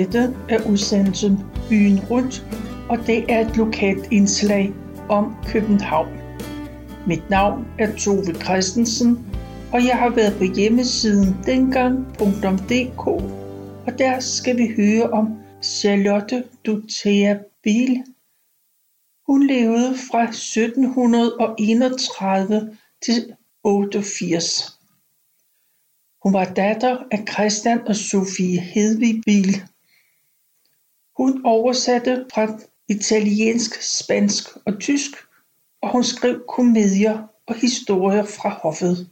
Dette er udsendelsen Byen Rundt, og det er et lokalt indslag om København. Mit navn er Tove Christensen, og jeg har været på hjemmesiden dengang.dk, og der skal vi høre om Charlotte Dutea Biel. Hun levede fra 1731 til 88. Hun var datter af Christian og Sofie Hedvig Biel. Hun oversatte fra italiensk, spansk og tysk, og hun skrev komedier og historier fra hoffet.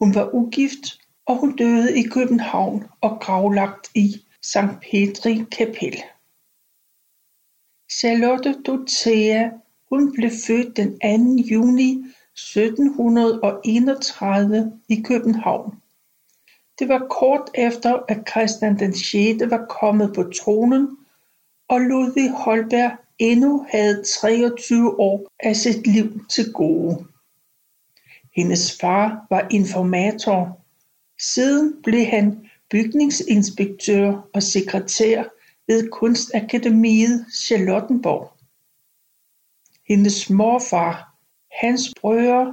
Hun var ugift, og hun døde i København og gravlagt i Sankt Petri Kapel. Charlotte Dothea, hun blev født den 2. juni 1731 i København. Det var kort efter, at Christian den 6. var kommet på tronen, og Ludvig Holberg endnu havde 23 år af sit liv til gode. Hendes far var informator. Siden blev han bygningsinspektør og sekretær ved Kunstakademiet Charlottenborg. Hendes morfar, Hans Brøger,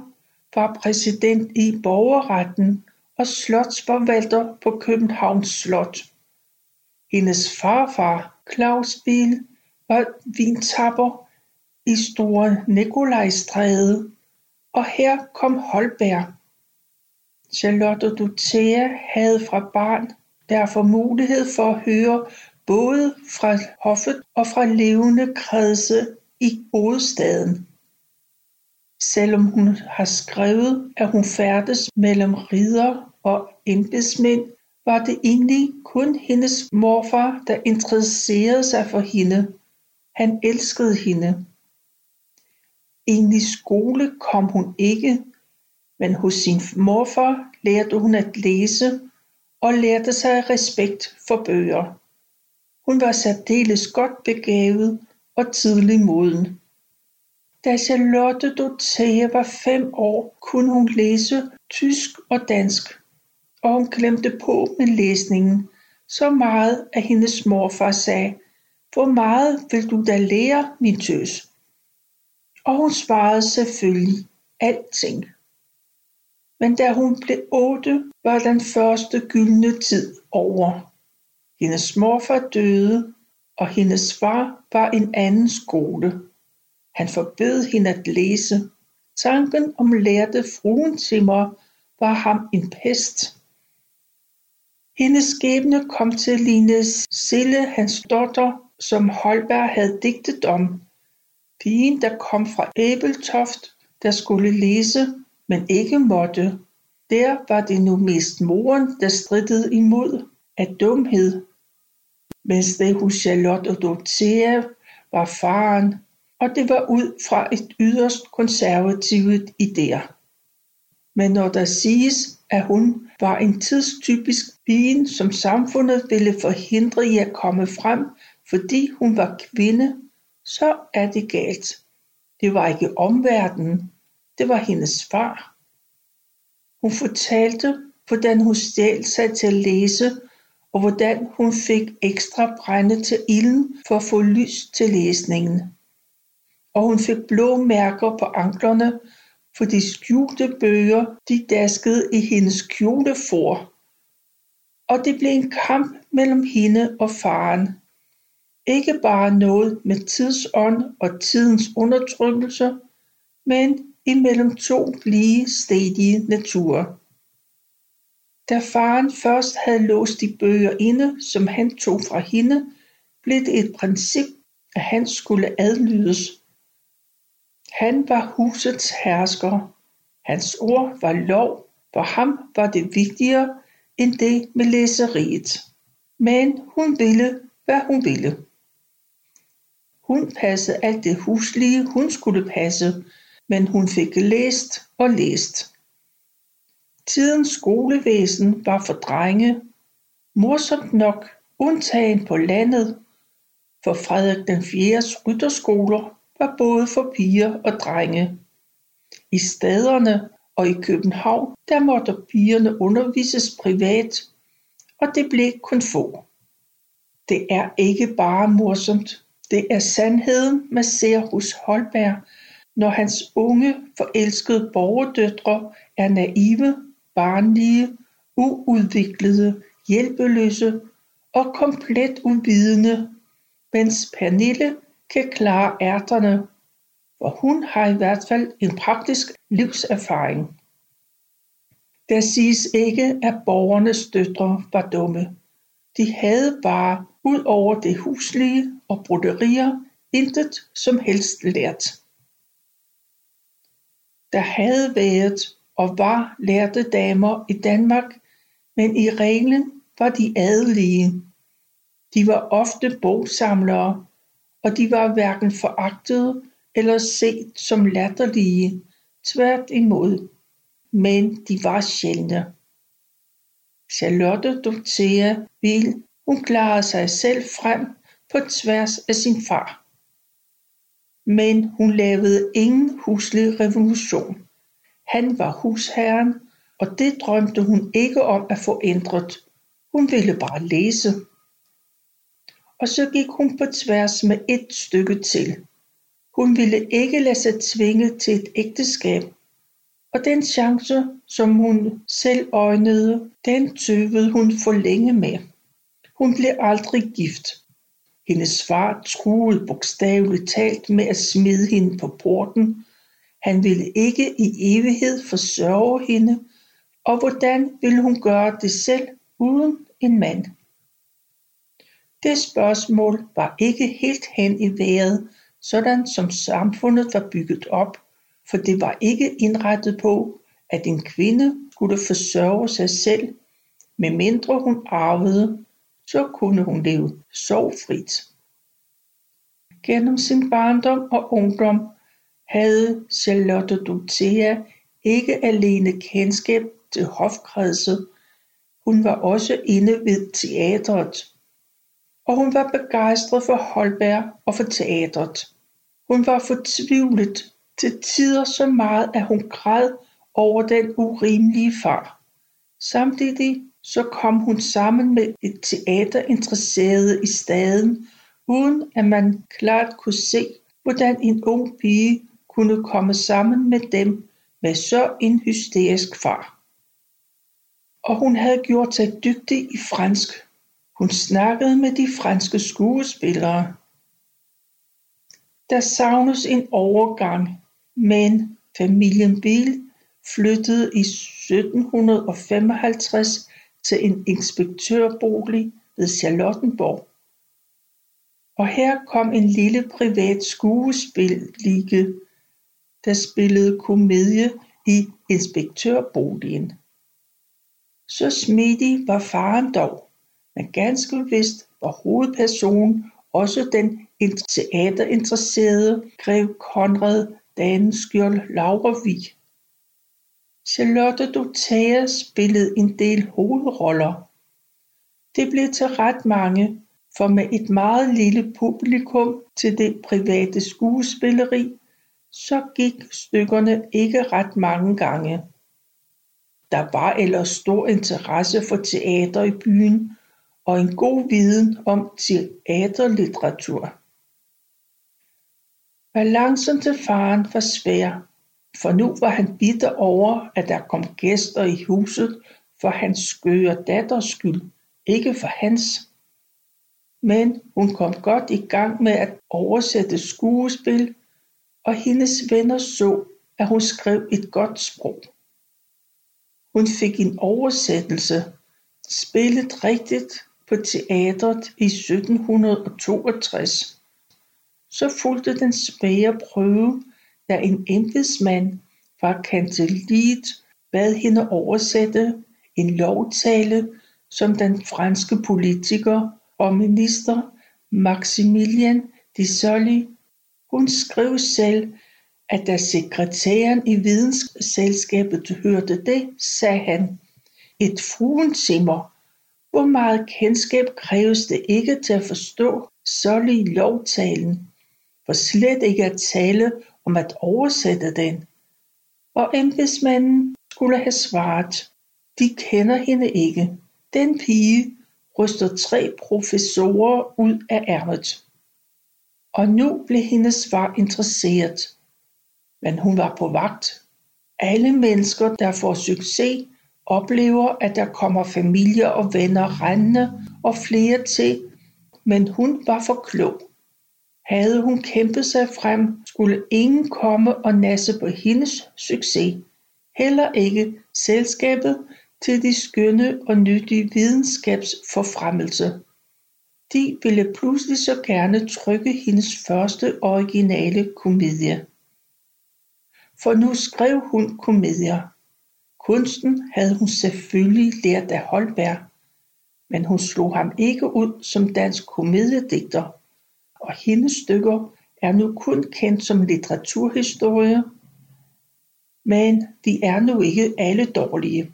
var præsident i borgerretten og slotsforvalter på Københavns Slot. Hendes farfar, Claus Biel, var vintapper i Store Nikolajstræde, og her kom Holberg. Charlotte Dutea havde fra barn derfor mulighed for at høre både fra hoffet og fra levende kredse i hovedstaden. Selvom hun har skrevet, at hun færdes mellem ridder og embedsmænd, var det egentlig kun hendes morfar, der interesserede sig for hende. Han elskede hende. Egentlig skole kom hun ikke, men hos sin morfar lærte hun at læse og lærte sig respekt for bøger. Hun var særdeles godt begavet og tidlig moden. Da Charlotte Dothea var fem år, kunne hun læse tysk og dansk, og hun klemte på med læsningen, så meget at hendes morfar sagde, hvor meget vil du da lære, min tøs? Og hun svarede selvfølgelig, alting. Men da hun blev otte, var den første gyldne tid over. Hendes morfar døde, og hendes far var en anden skole. Han forbød hende at læse. Tanken om lærte fruentimmer var ham en pest. Hendes skæbne kom til at ligne Sille, hans datter, som Holberg havde digtet om. Pigen, der kom fra Æbeltoft, der skulle læse, men ikke måtte. Der var det nu mest moren, der strittede imod af dumhed, mens det hos Charlotte og Dorothea var faren, og det var ud fra et yderst konservativt idéer. Men når der siges, at hun var en tidstypisk pige, som samfundet ville forhindre i at komme frem, fordi hun var kvinde, så er det galt. Det var ikke omverdenen, det var hendes far. Hun fortalte, hvordan hun stjal sig til at læse, og hvordan hun fik ekstra brænde til ilden for at få lys til læsningen. Og hun fik blå mærker på anklerne, for de skjulte bøger, de daskede i hendes kjolefor. Og det blev en kamp mellem hende og faren. Ikke bare noget med tidsånd og tidens undertrykkelse, men imellem to lige stedige naturer. Da faren først havde låst de bøger inde, som han tog fra hende, blev det et princip, at han skulle adlydes. Han var husets hersker. Hans ord var lov. For ham var det vigtigere end det med læseriet. Men hun ville, hvad hun ville. Hun passede alt det huslige, hun skulle passe, men hun fik læst og læst. Tidens skolevæsen var for drenge, morsomt nok undtagen på landet, for Frederik den 4. rytterskoler var både for piger og drenge. I staderne og i København, der måtte pigerne undervises privat, og det blev kun få. Det er ikke bare morsomt, det er sandheden, man ser hos Holberg, når hans unge, forelskede borgerdøtre er naive, barnlige, uudviklede, hjælpeløse og komplet uvidende, mens Pernille kan klare ærterne, for hun har i hvert fald en praktisk livserfaring. Der siges ikke, at borgernes døtre var dumme. De havde bare, ud over det huslige og broderier, intet som helst lært. Der havde været og var lærte damer i Danmark, men i reglen var de adelige. De var ofte bogsamlere, og de var hverken foragtede eller set som latterlige, tvært imod, men de var sjældne. Charlotte Dorothea Biel, hun klarede sig selv frem på tværs af sin far. Men hun lavede ingen huslig revolution. Han var husherren, og det drømte hun ikke om at få ændret. Hun ville bare læse. Og så gik hun på tværs med et stykke til. Hun ville ikke lade sig tvinge til et ægteskab, og den chance, som hun selv øjnede, den tøvede hun for længe med. Hun blev aldrig gift. Hendes far truede bogstaveligt talt med at smide hende på porten. Han ville ikke i evighed forsørge hende, og hvordan ville hun gøre det selv uden en mand? Det spørgsmål var ikke helt hen i vejret, sådan som samfundet var bygget op, for det var ikke indrettet på, at en kvinde skulle forsørge sig selv, medmindre hun arvede, så kunne hun leve sorgfrit. Gennem sin barndom og ungdom havde Charlotte Dorothea ikke alene kendskab til hofkredset, hun var også inde ved teatret, og hun var begejstret for Holberg og for teatret. Hun var fortvivlet, til tider så meget at hun græd over den urimelige far. Samtidig så kom hun sammen med et teaterinteresseret i staden, uden at man klart kunne se, hvordan en ung pige kunne komme sammen med dem med så en hysterisk far. Og hun havde gjort sig dygtig i fransk. Hun snakkede med de franske skuespillere. Der savnes en overgang, men familien Biel flyttede i 1755 til en inspektørbolig ved Charlottenborg. Og her kom en lille privat skuespillige, der spillede komedie i inspektørboligen. Så smidig var faren dog, men ganske vist var hovedpersonen også den teaterinteresserede grev Konrad Daneskjold Laurvig. Charlotte Dorothea spillede en del hovedroller. Det blev til ret mange, for med et meget lille publikum til det private skuespilleri, så gik stykkerne ikke ret mange gange. Der var ellers stor interesse for teater i byen og en god viden om teaterlitteratur. Balancen til faren var svær, for nu var han bitter over, at der kom gæster i huset for hans skøre datters skyld, ikke for hans. Men hun kom godt i gang med at oversætte skuespil, og hendes venner så, at hun skrev et godt sprog. Hun fik en oversættelse, spillet rigtigt på teatret i 1762. Så fulgte den svære prøve, da en embedsmand fra kancelliet bad hende oversætte en lovtale, som den franske politiker og minister Maximilien de Sully hun skrev selv, at da sekretæren i vidensselskabet hørte det, sagde han, et fruentimmer, hvor meget kendskab kræves det ikke til at forstå Sully lovtalen, for slet ikke at tale om at oversætte den. Og embedsmanden skulle have svaret, de kender hende ikke. Den pige ryster tre professorer ud af ærmet. Og nu blev hendes far interesseret. Men hun var på vagt. Alle mennesker, der får succes, oplever, at der kommer familier og venner rendende og flere til, men hun var for klog. Havde hun kæmpet sig frem, skulle ingen komme og nasse på hendes succes. Heller ikke selskabet til de skønne og nyttige videnskabsforfremmelse. De ville pludselig så gerne trykke hendes første originale komedie. For nu skrev hun komedier. Kunsten havde hun selvfølgelig lært af Holberg, men hun slog ham ikke ud som dansk komediedigter, og hendes stykker er nu kun kendt som litteraturhistorie, men de er nu ikke alle dårlige.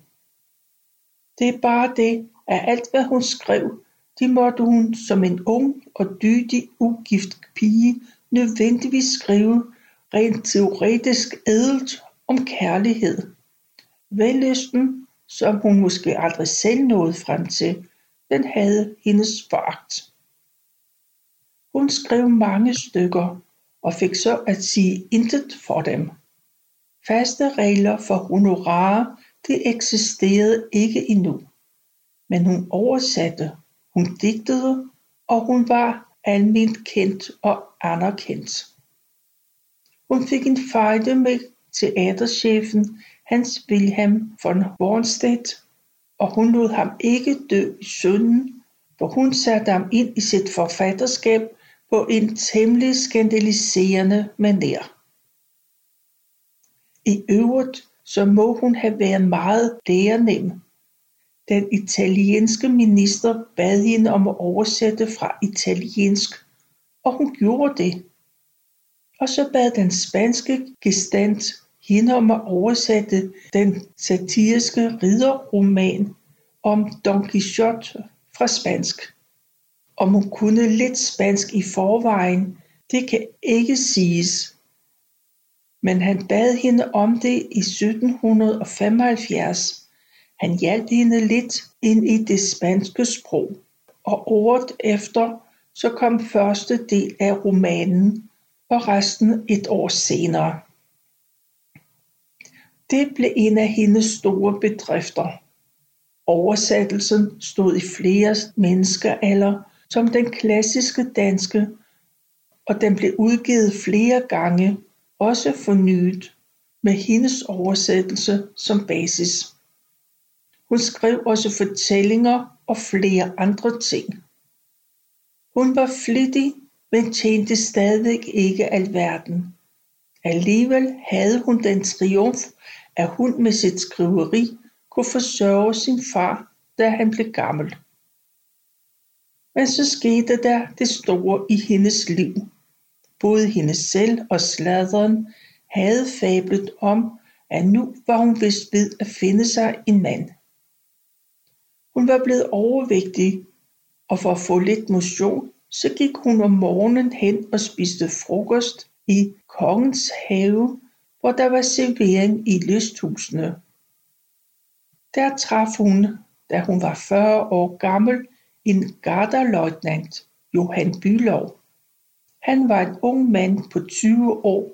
Det er bare det, at alt hvad hun skrev, det måtte hun som en ung og dydig ugift pige nødvendigvis skrive rent teoretisk ædelt om kærlighed. Vellysten, som hun måske aldrig selv nåede frem til, den havde hendes foragt. Hun skrev mange stykker og fik så at sige intet for dem. Faste regler for honorar, det eksisterede ikke endnu. Men hun oversatte, hun digtede, og hun var almindeligt kendt og anerkendt. Hun fik en fejde med teaterchefen Hans Wilhelm von Bornstedt, og hun lod ham ikke dø i synden, for hun satte ham ind i sit forfatterskab på en temmelig skandaliserende manér. I øvrigt så må hun have været meget lærenem. Den italienske minister bad hende om at oversætte fra italiensk, og hun gjorde det. Og så bad den spanske gestand hende om at oversætte den satiriske ridderroman om Don Quixote fra spansk. Om hun kunne lidt spansk i forvejen, det kan ikke siges. Men han bad hende om det i 1775. Han hjalp hende lidt ind i det spanske sprog, og året efter så kom første del af romanen, og resten et år senere. Det blev en af hendes store bedrifter. Oversættelsen stod i flere menneskealder som den klassiske danske, og den blev udgivet flere gange, også fornyet, med hendes oversættelse som basis. Hun skrev også fortællinger og flere andre ting. Hun var flittig, men tjente stadig ikke alverden. Alligevel havde hun den triumf, at hun med sit skriveri kunne forsørge sin far, da han blev gammel. Men så skete der det store i hendes liv. Både hende selv og sladeren havde fablet om, at nu var hun vist ved at finde sig en mand. Hun var blevet overvægtig, og for at få lidt motion, så gik hun om morgenen hen og spiste frokost i kongens have, hvor der var servering i lysthusene. Der traf hun, da hun var 40 år gammel, en garderløjtnant, Johan Bülow. Han var en ung mand på 20 år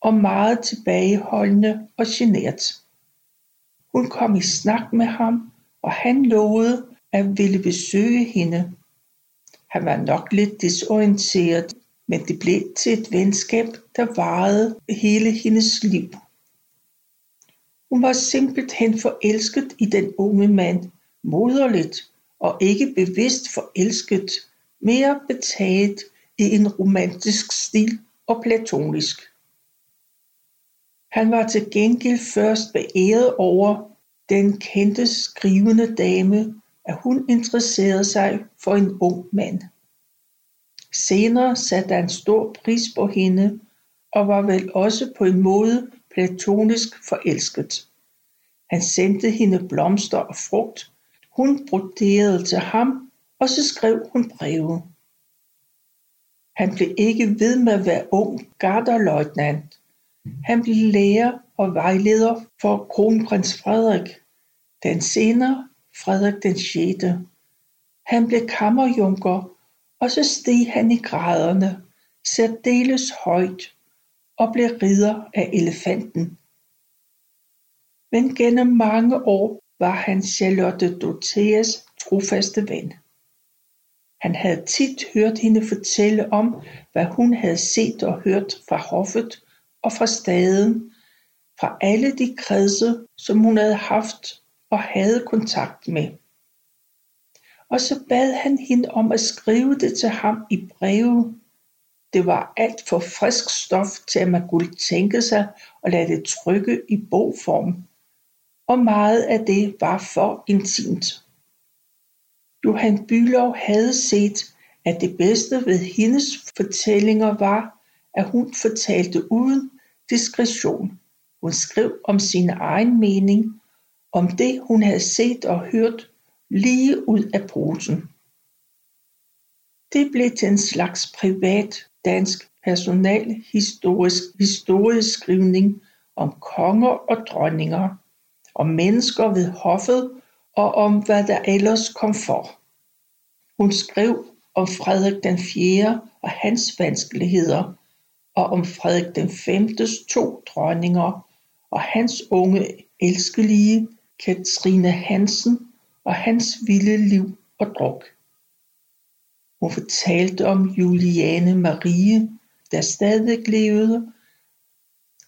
og meget tilbageholdende og genert. Hun kom i snak med ham, og han lovede at ville besøge hende. Han var nok lidt desorienteret, men det blev til et venskab, der varede hele hendes liv. Hun var simpelthen forelsket i den unge mand, moderligt og ikke bevidst forelsket, mere betaget i en romantisk stil og platonisk. Han var til gengæld først beæret over den kendte skrivende dame, at hun interesserede sig for en ung mand. Senere satte han stor pris på hende og var vel også på en måde platonisk forelsket. Han sendte hende blomster og frugt, hun broderede til ham, og så skrev hun breve. Han blev ikke ved med at være ung garderløjtnant. Han blev lærer og vejleder for kronprins Frederik, den senere Frederik den 6. Han blev kammerjunker, og så steg han i graderne, særdeles højt, og blev ridder af elefanten. Men gennem mange år var han Charlotte Dorotheas trofaste ven. Han havde tit hørt hende fortælle om, hvad hun havde set og hørt fra hoffet og fra staden, fra alle de kredse, som hun havde haft og havde kontakt med. Og så bad han hende om at skrive det til ham i breve. Det var alt for frisk stof til, at man kunne tænke sig at lade det trykke i bogform, og meget af det var for intimt. Johan Bylov havde set, at det bedste ved hendes fortællinger var, at hun fortalte uden diskretion. Hun skrev om sin egen mening, om det hun havde set og hørt lige ud af posen. Det blev til en slags privat dansk personalhistorisk historieskrivning om konger og dronninger, om mennesker ved hoffet og om hvad der ellers kom for. Hun skrev om Frederik den 4. og hans vanskeligheder, og om Frederik den 5.s to dronninger og hans unge elskelige Katrine Hansen og hans vilde liv og druk. Hun fortalte om Juliane Marie, der stadig levede,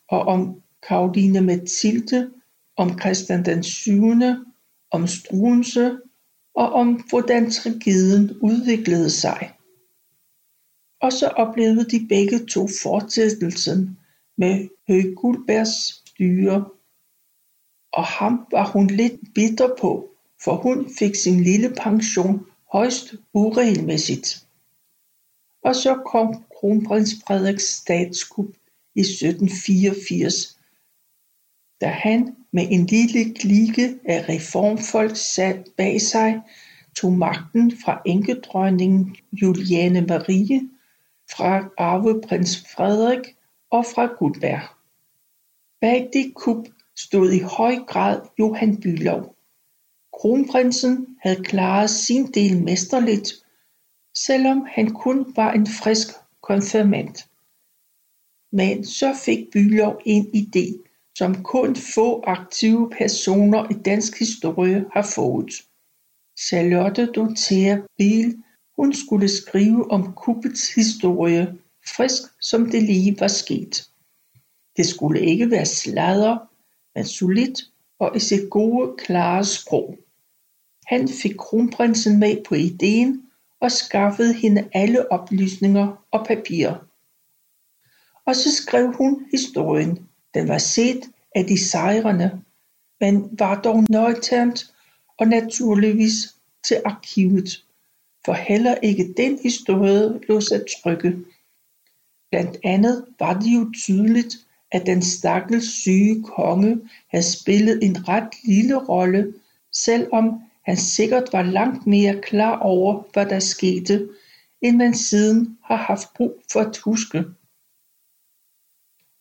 og om Karoline Mathilde, om Christian den 7., om Struense og om hvordan tragedien udviklede sig. Og så oplevede de begge to fortsættelsen med Høg Guldbergs styre. Og ham var hun lidt bitter på, for hun fik sin lille pension højst uregelmæssigt. Og så kom kronprins Frederiks statskup i 1784, da han med en lille klike af reformfolk sat bag sig tog magten fra enkedronningen Juliane Marie, fra arveprins Frederik og fra Gudberg. Bag det kup stod i høj grad Johan Bülow. Kronprinsen havde klaret sin del mesterligt, selvom han kun var en frisk konfirmant. Men så fik Bülow en idé, som kun få aktive personer i dansk historie har fået. Charlotte Dorothea Biel hun skulle skrive om kuppets historie, frisk som det lige var sket. Det skulle ikke være sladder, men solidt og i sit gode, klare sprog. Han fik kronprinsen med på ideen og skaffede hende alle oplysninger og papirer. Og så skrev hun historien, den var set af de sejrende, men var dog nøjternt og naturligvis til arkivet, for heller ikke den historie lå sig trykke. Blandt andet var det jo tydeligt, at den stakkels syge konge havde spillet en ret lille rolle, selvom han sikkert var langt mere klar over, hvad der skete, end man siden har haft brug for at huske.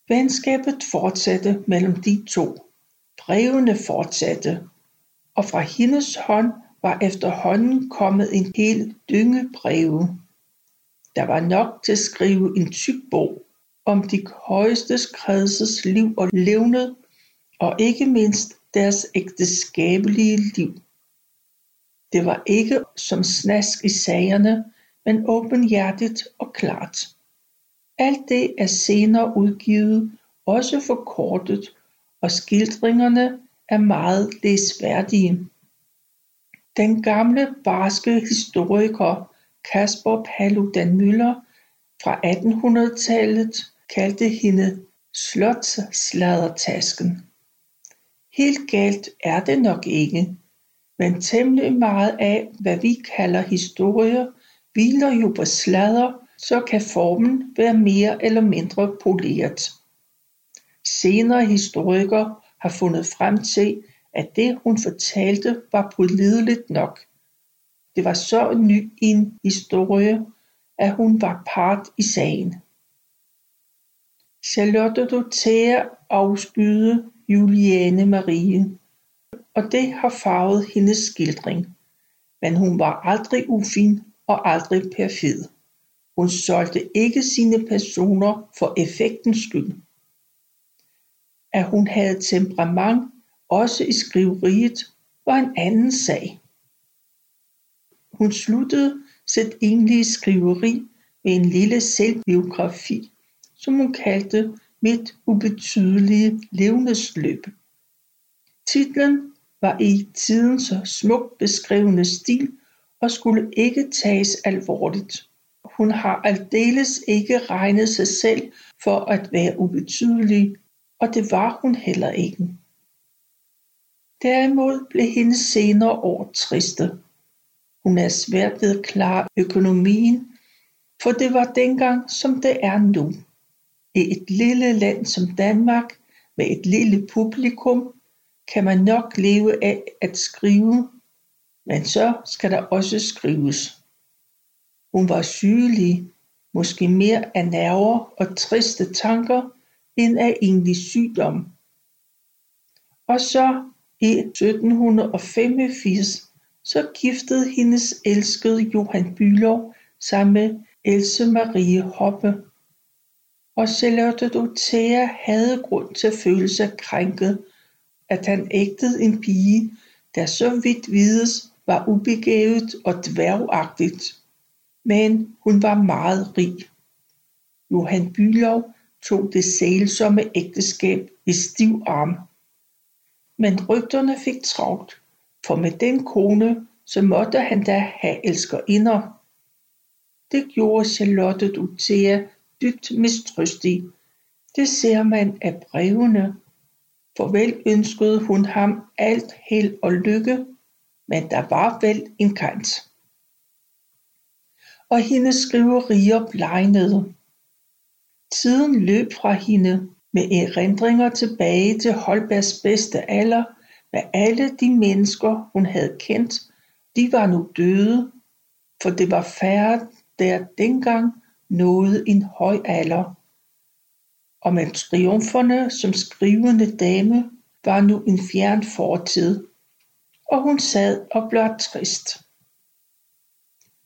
Venskabet fortsatte mellem de to, brevene fortsatte, og fra hendes hånd var efterhånden kommet en hel dynge breve. Der var nok til at skrive en tyk bog om de højeste kredses liv og levned, og ikke mindst deres ægteskabelige liv. Det var ikke som snask i sagerne, men åbenhjertigt og klart. Alt det er senere udgivet også forkortet og skildringerne er meget læsværdige. Den gamle barske historiker Kasper Paludan Müller fra 1800-tallet kaldte hende slotsladertasken. Helt galt er det nok ikke, men temmelig meget af, hvad vi kalder historier, hviler jo på sladder så kan formen være mere eller mindre poleret. Senere historikere har fundet frem til, at det hun fortalte var pålideligt nok. Det var så ny en historie, at hun var part i sagen. Charlotte Dorothea afskyede Juliane Marie, og det har farvet hendes skildring. men hun var aldrig ufin og aldrig perfid. Hun solgte ikke sine personer for effektens skyld. At hun havde temperament, også i skriveriet, var en anden sag. Hun sluttede sit egentlige skriveri med en lille selvbiografi, som hun kaldte Mit ubetydelige levnedsløb. Titlen var i tidens smukt beskrivende stil og skulle ikke tages alvorligt. Hun har aldeles ikke regnet sig selv for at være ubetydelig, og det var hun heller ikke. Derimod blev hendes senere år triste. Hun er svært ved at klare økonomien, for det var dengang som det er nu. I et lille land som Danmark med et lille publikum kan man nok leve af at skrive, men så skal der også skrives. Hun var sygelig, måske mere af nerver og triste tanker end af egentlig sygdom. Og så i 1785 så giftede hendes elskede Johan Bülow sig med Else Marie Hoppe. Og Charlotte Dorothea havde grund til at føle sig krænket, at han ægtede en pige, der så vidt vides var ubegavet og dværgagtigt. Men hun var meget rig. Johan Bylov tog det sælsomme ægteskab i stiv arm. Men rygterne fik travlt, for med den kone, så måtte han da have elskerinder. Det gjorde Charlotte Dorothea dybt mistrøstig. Det ser man af brevene. Farvel ønskede hun ham alt held og lykke, men der var vel en kant. Og hendes skriverier blegnede. Tiden løb fra hende med erindringer tilbage til Holbergs bedste alder, med alle de mennesker, hun havde kendt, de var nu døde, for det var færre, der dengang nåede en høj alder. Og med triumferne som skrivende dame var nu en fjern fortid, og hun sad og blev trist.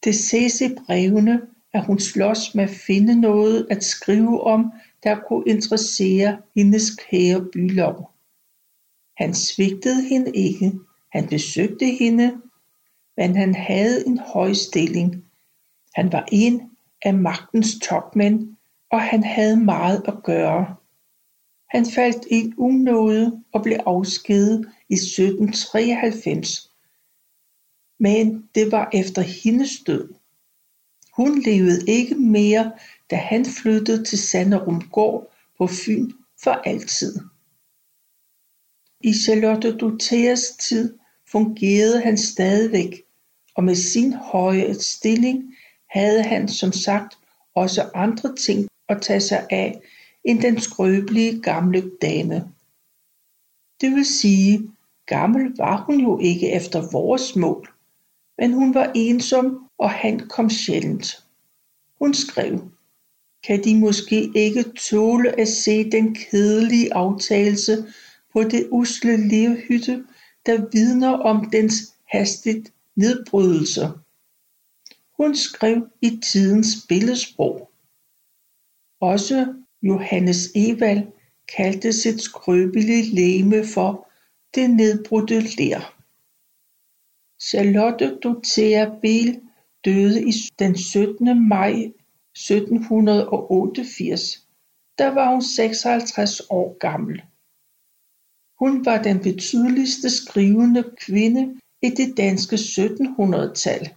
Det ses i brevene, at hun slås med at finde noget at skrive om, der kunne interessere hendes kære bylov. Han svigtede hende ikke, han besøgte hende, men han havde en høj stilling. Han var en af magtens topmænd, og han havde meget at gøre. Han faldt i unåde og blev afskediget i 1793. Men det var efter hendes død. Hun levede ikke mere, da han flyttede til Sanderumgård på Fyn for altid. I Charlotte Dorotheas tid fungerede han stadigvæk, og med sin høje stilling havde han som sagt også andre ting at tage sig af end den skrøbelige gamle dame. Det vil sige, gammel var hun jo ikke efter vores mål, men hun var ensom, og han kom sjældent. Hun skrev, kan de måske ikke tåle at se den kedelige aftagelse på det usle levhytte, der vidner om dens hastigt nedbrydelse. Hun skrev i tidens billedsprog. Også Johannes Evald kaldte sit skrøbelige legeme for det nedbrudte ler. Charlotte Dorothea Biel døde den 17. maj 1788. Der var hun 56 år gammel. Hun var den betydeligste skrivende kvinde i det danske 1700-tal.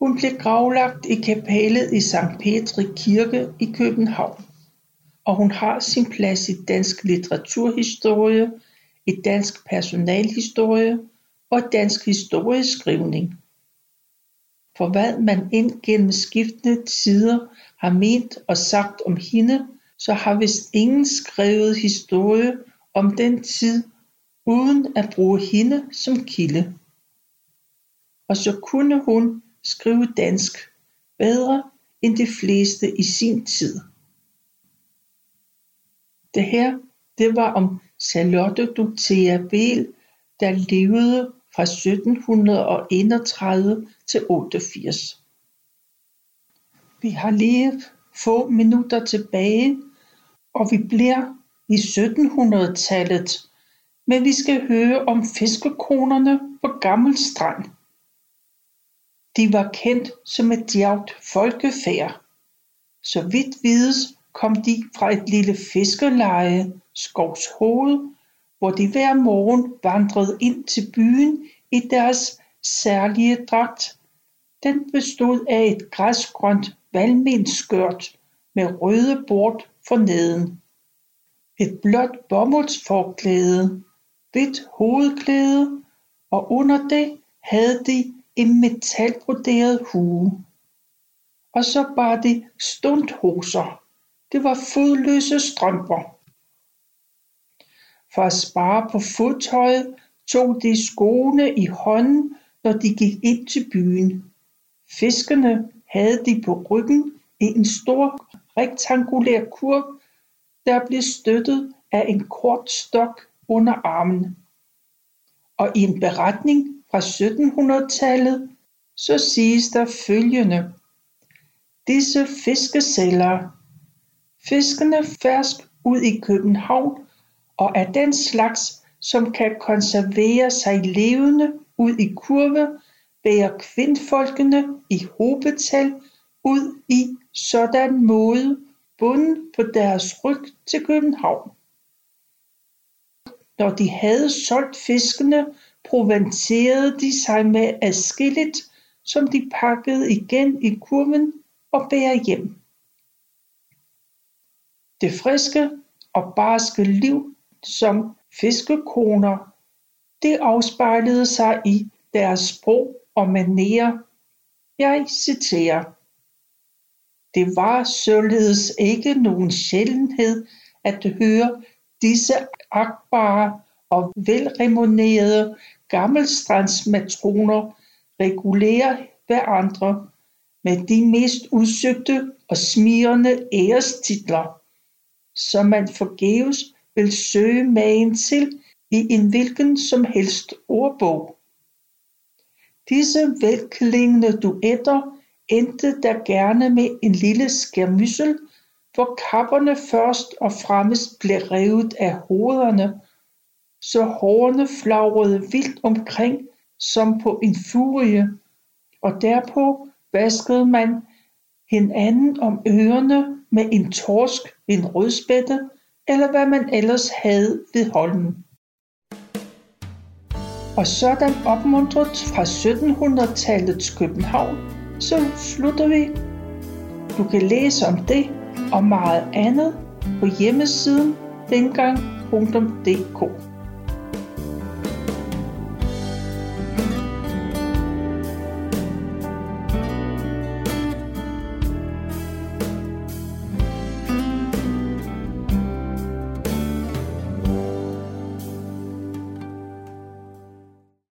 Hun blev gravlagt i kapellet i Sankt Petri Kirke i København, og hun har sin plads i dansk litteraturhistorie, i dansk personalhistorie og dansk historieskrivning. For hvad man ind gennem skiftende tider har ment og sagt om hende, så har vist ingen skrevet historie om den tid uden at bruge hende som kilde. Og så kunne hun skrive dansk bedre end de fleste i sin tid. Det her, det var om Charlotte Dorothea Behl, der levede fra 1731 til 88. Vi har lige få minutter tilbage, og vi bliver i 1700-tallet, men vi skal høre om fiskekonerne på Gammel Strand. De var kendt som et djavt folkefærd. Så vidt vides kom de fra et lille fiskeleje, Skovshoved, hvor de hver morgen vandrede ind til byen i deres særlige dragt. Den bestod af et græsgrønt valmenskørt med røde bord for neden. Et blåt bomuldsforklæde, hvidt hovedklæde, og under det havde de en metalbroderet hue. Og så bar de stundhoser. Det var fodløse strømper. For at spare på fodtøjet tog de skoene i hånden, når de gik ind til byen. Fiskerne havde de på ryggen i en stor rektangulær kurv, der blev støttet af en kort stok under armen. Og i en beretning fra 1700-tallet så siges der følgende. Disse fiskesælgere, fiskene fersk ud i København og er den slags, som kan konservere sig levende ud i kurve, bærer kvindfolkene i hobetal ud i sådan måde bunden på deres ryg til København. Når de havde solgt fiskene, proventerede de sig med adskilligt, som de pakkede igen i kurven og bærer hjem. Det friske og barske liv som fiskekoner, det afspejlede sig i deres sprog og manerer. Jeg citerer. Det var således ikke nogen sjældenhed at høre disse akbare og velremonerede gammelstrandsmatroner regulere hverandre med de mest udsøgte og smirrende ærestitler, som man forgæves vil søge magen til i en hvilken som helst ordbog. Disse velklingende duetter endte der gerne med en lille skærmyssel, hvor kapperne først og fremmest blev revet af hovederne, så hårene flagrede vildt omkring som på en furie, og derpå vaskede man hinanden om ørerne med en torsk, en rødspætte eller hvad man ellers havde ved hånden. Og sådan opmuntret fra 1700-tallets København, så slutter vi. Du kan læse om det og meget andet på hjemmesiden dengang.dk.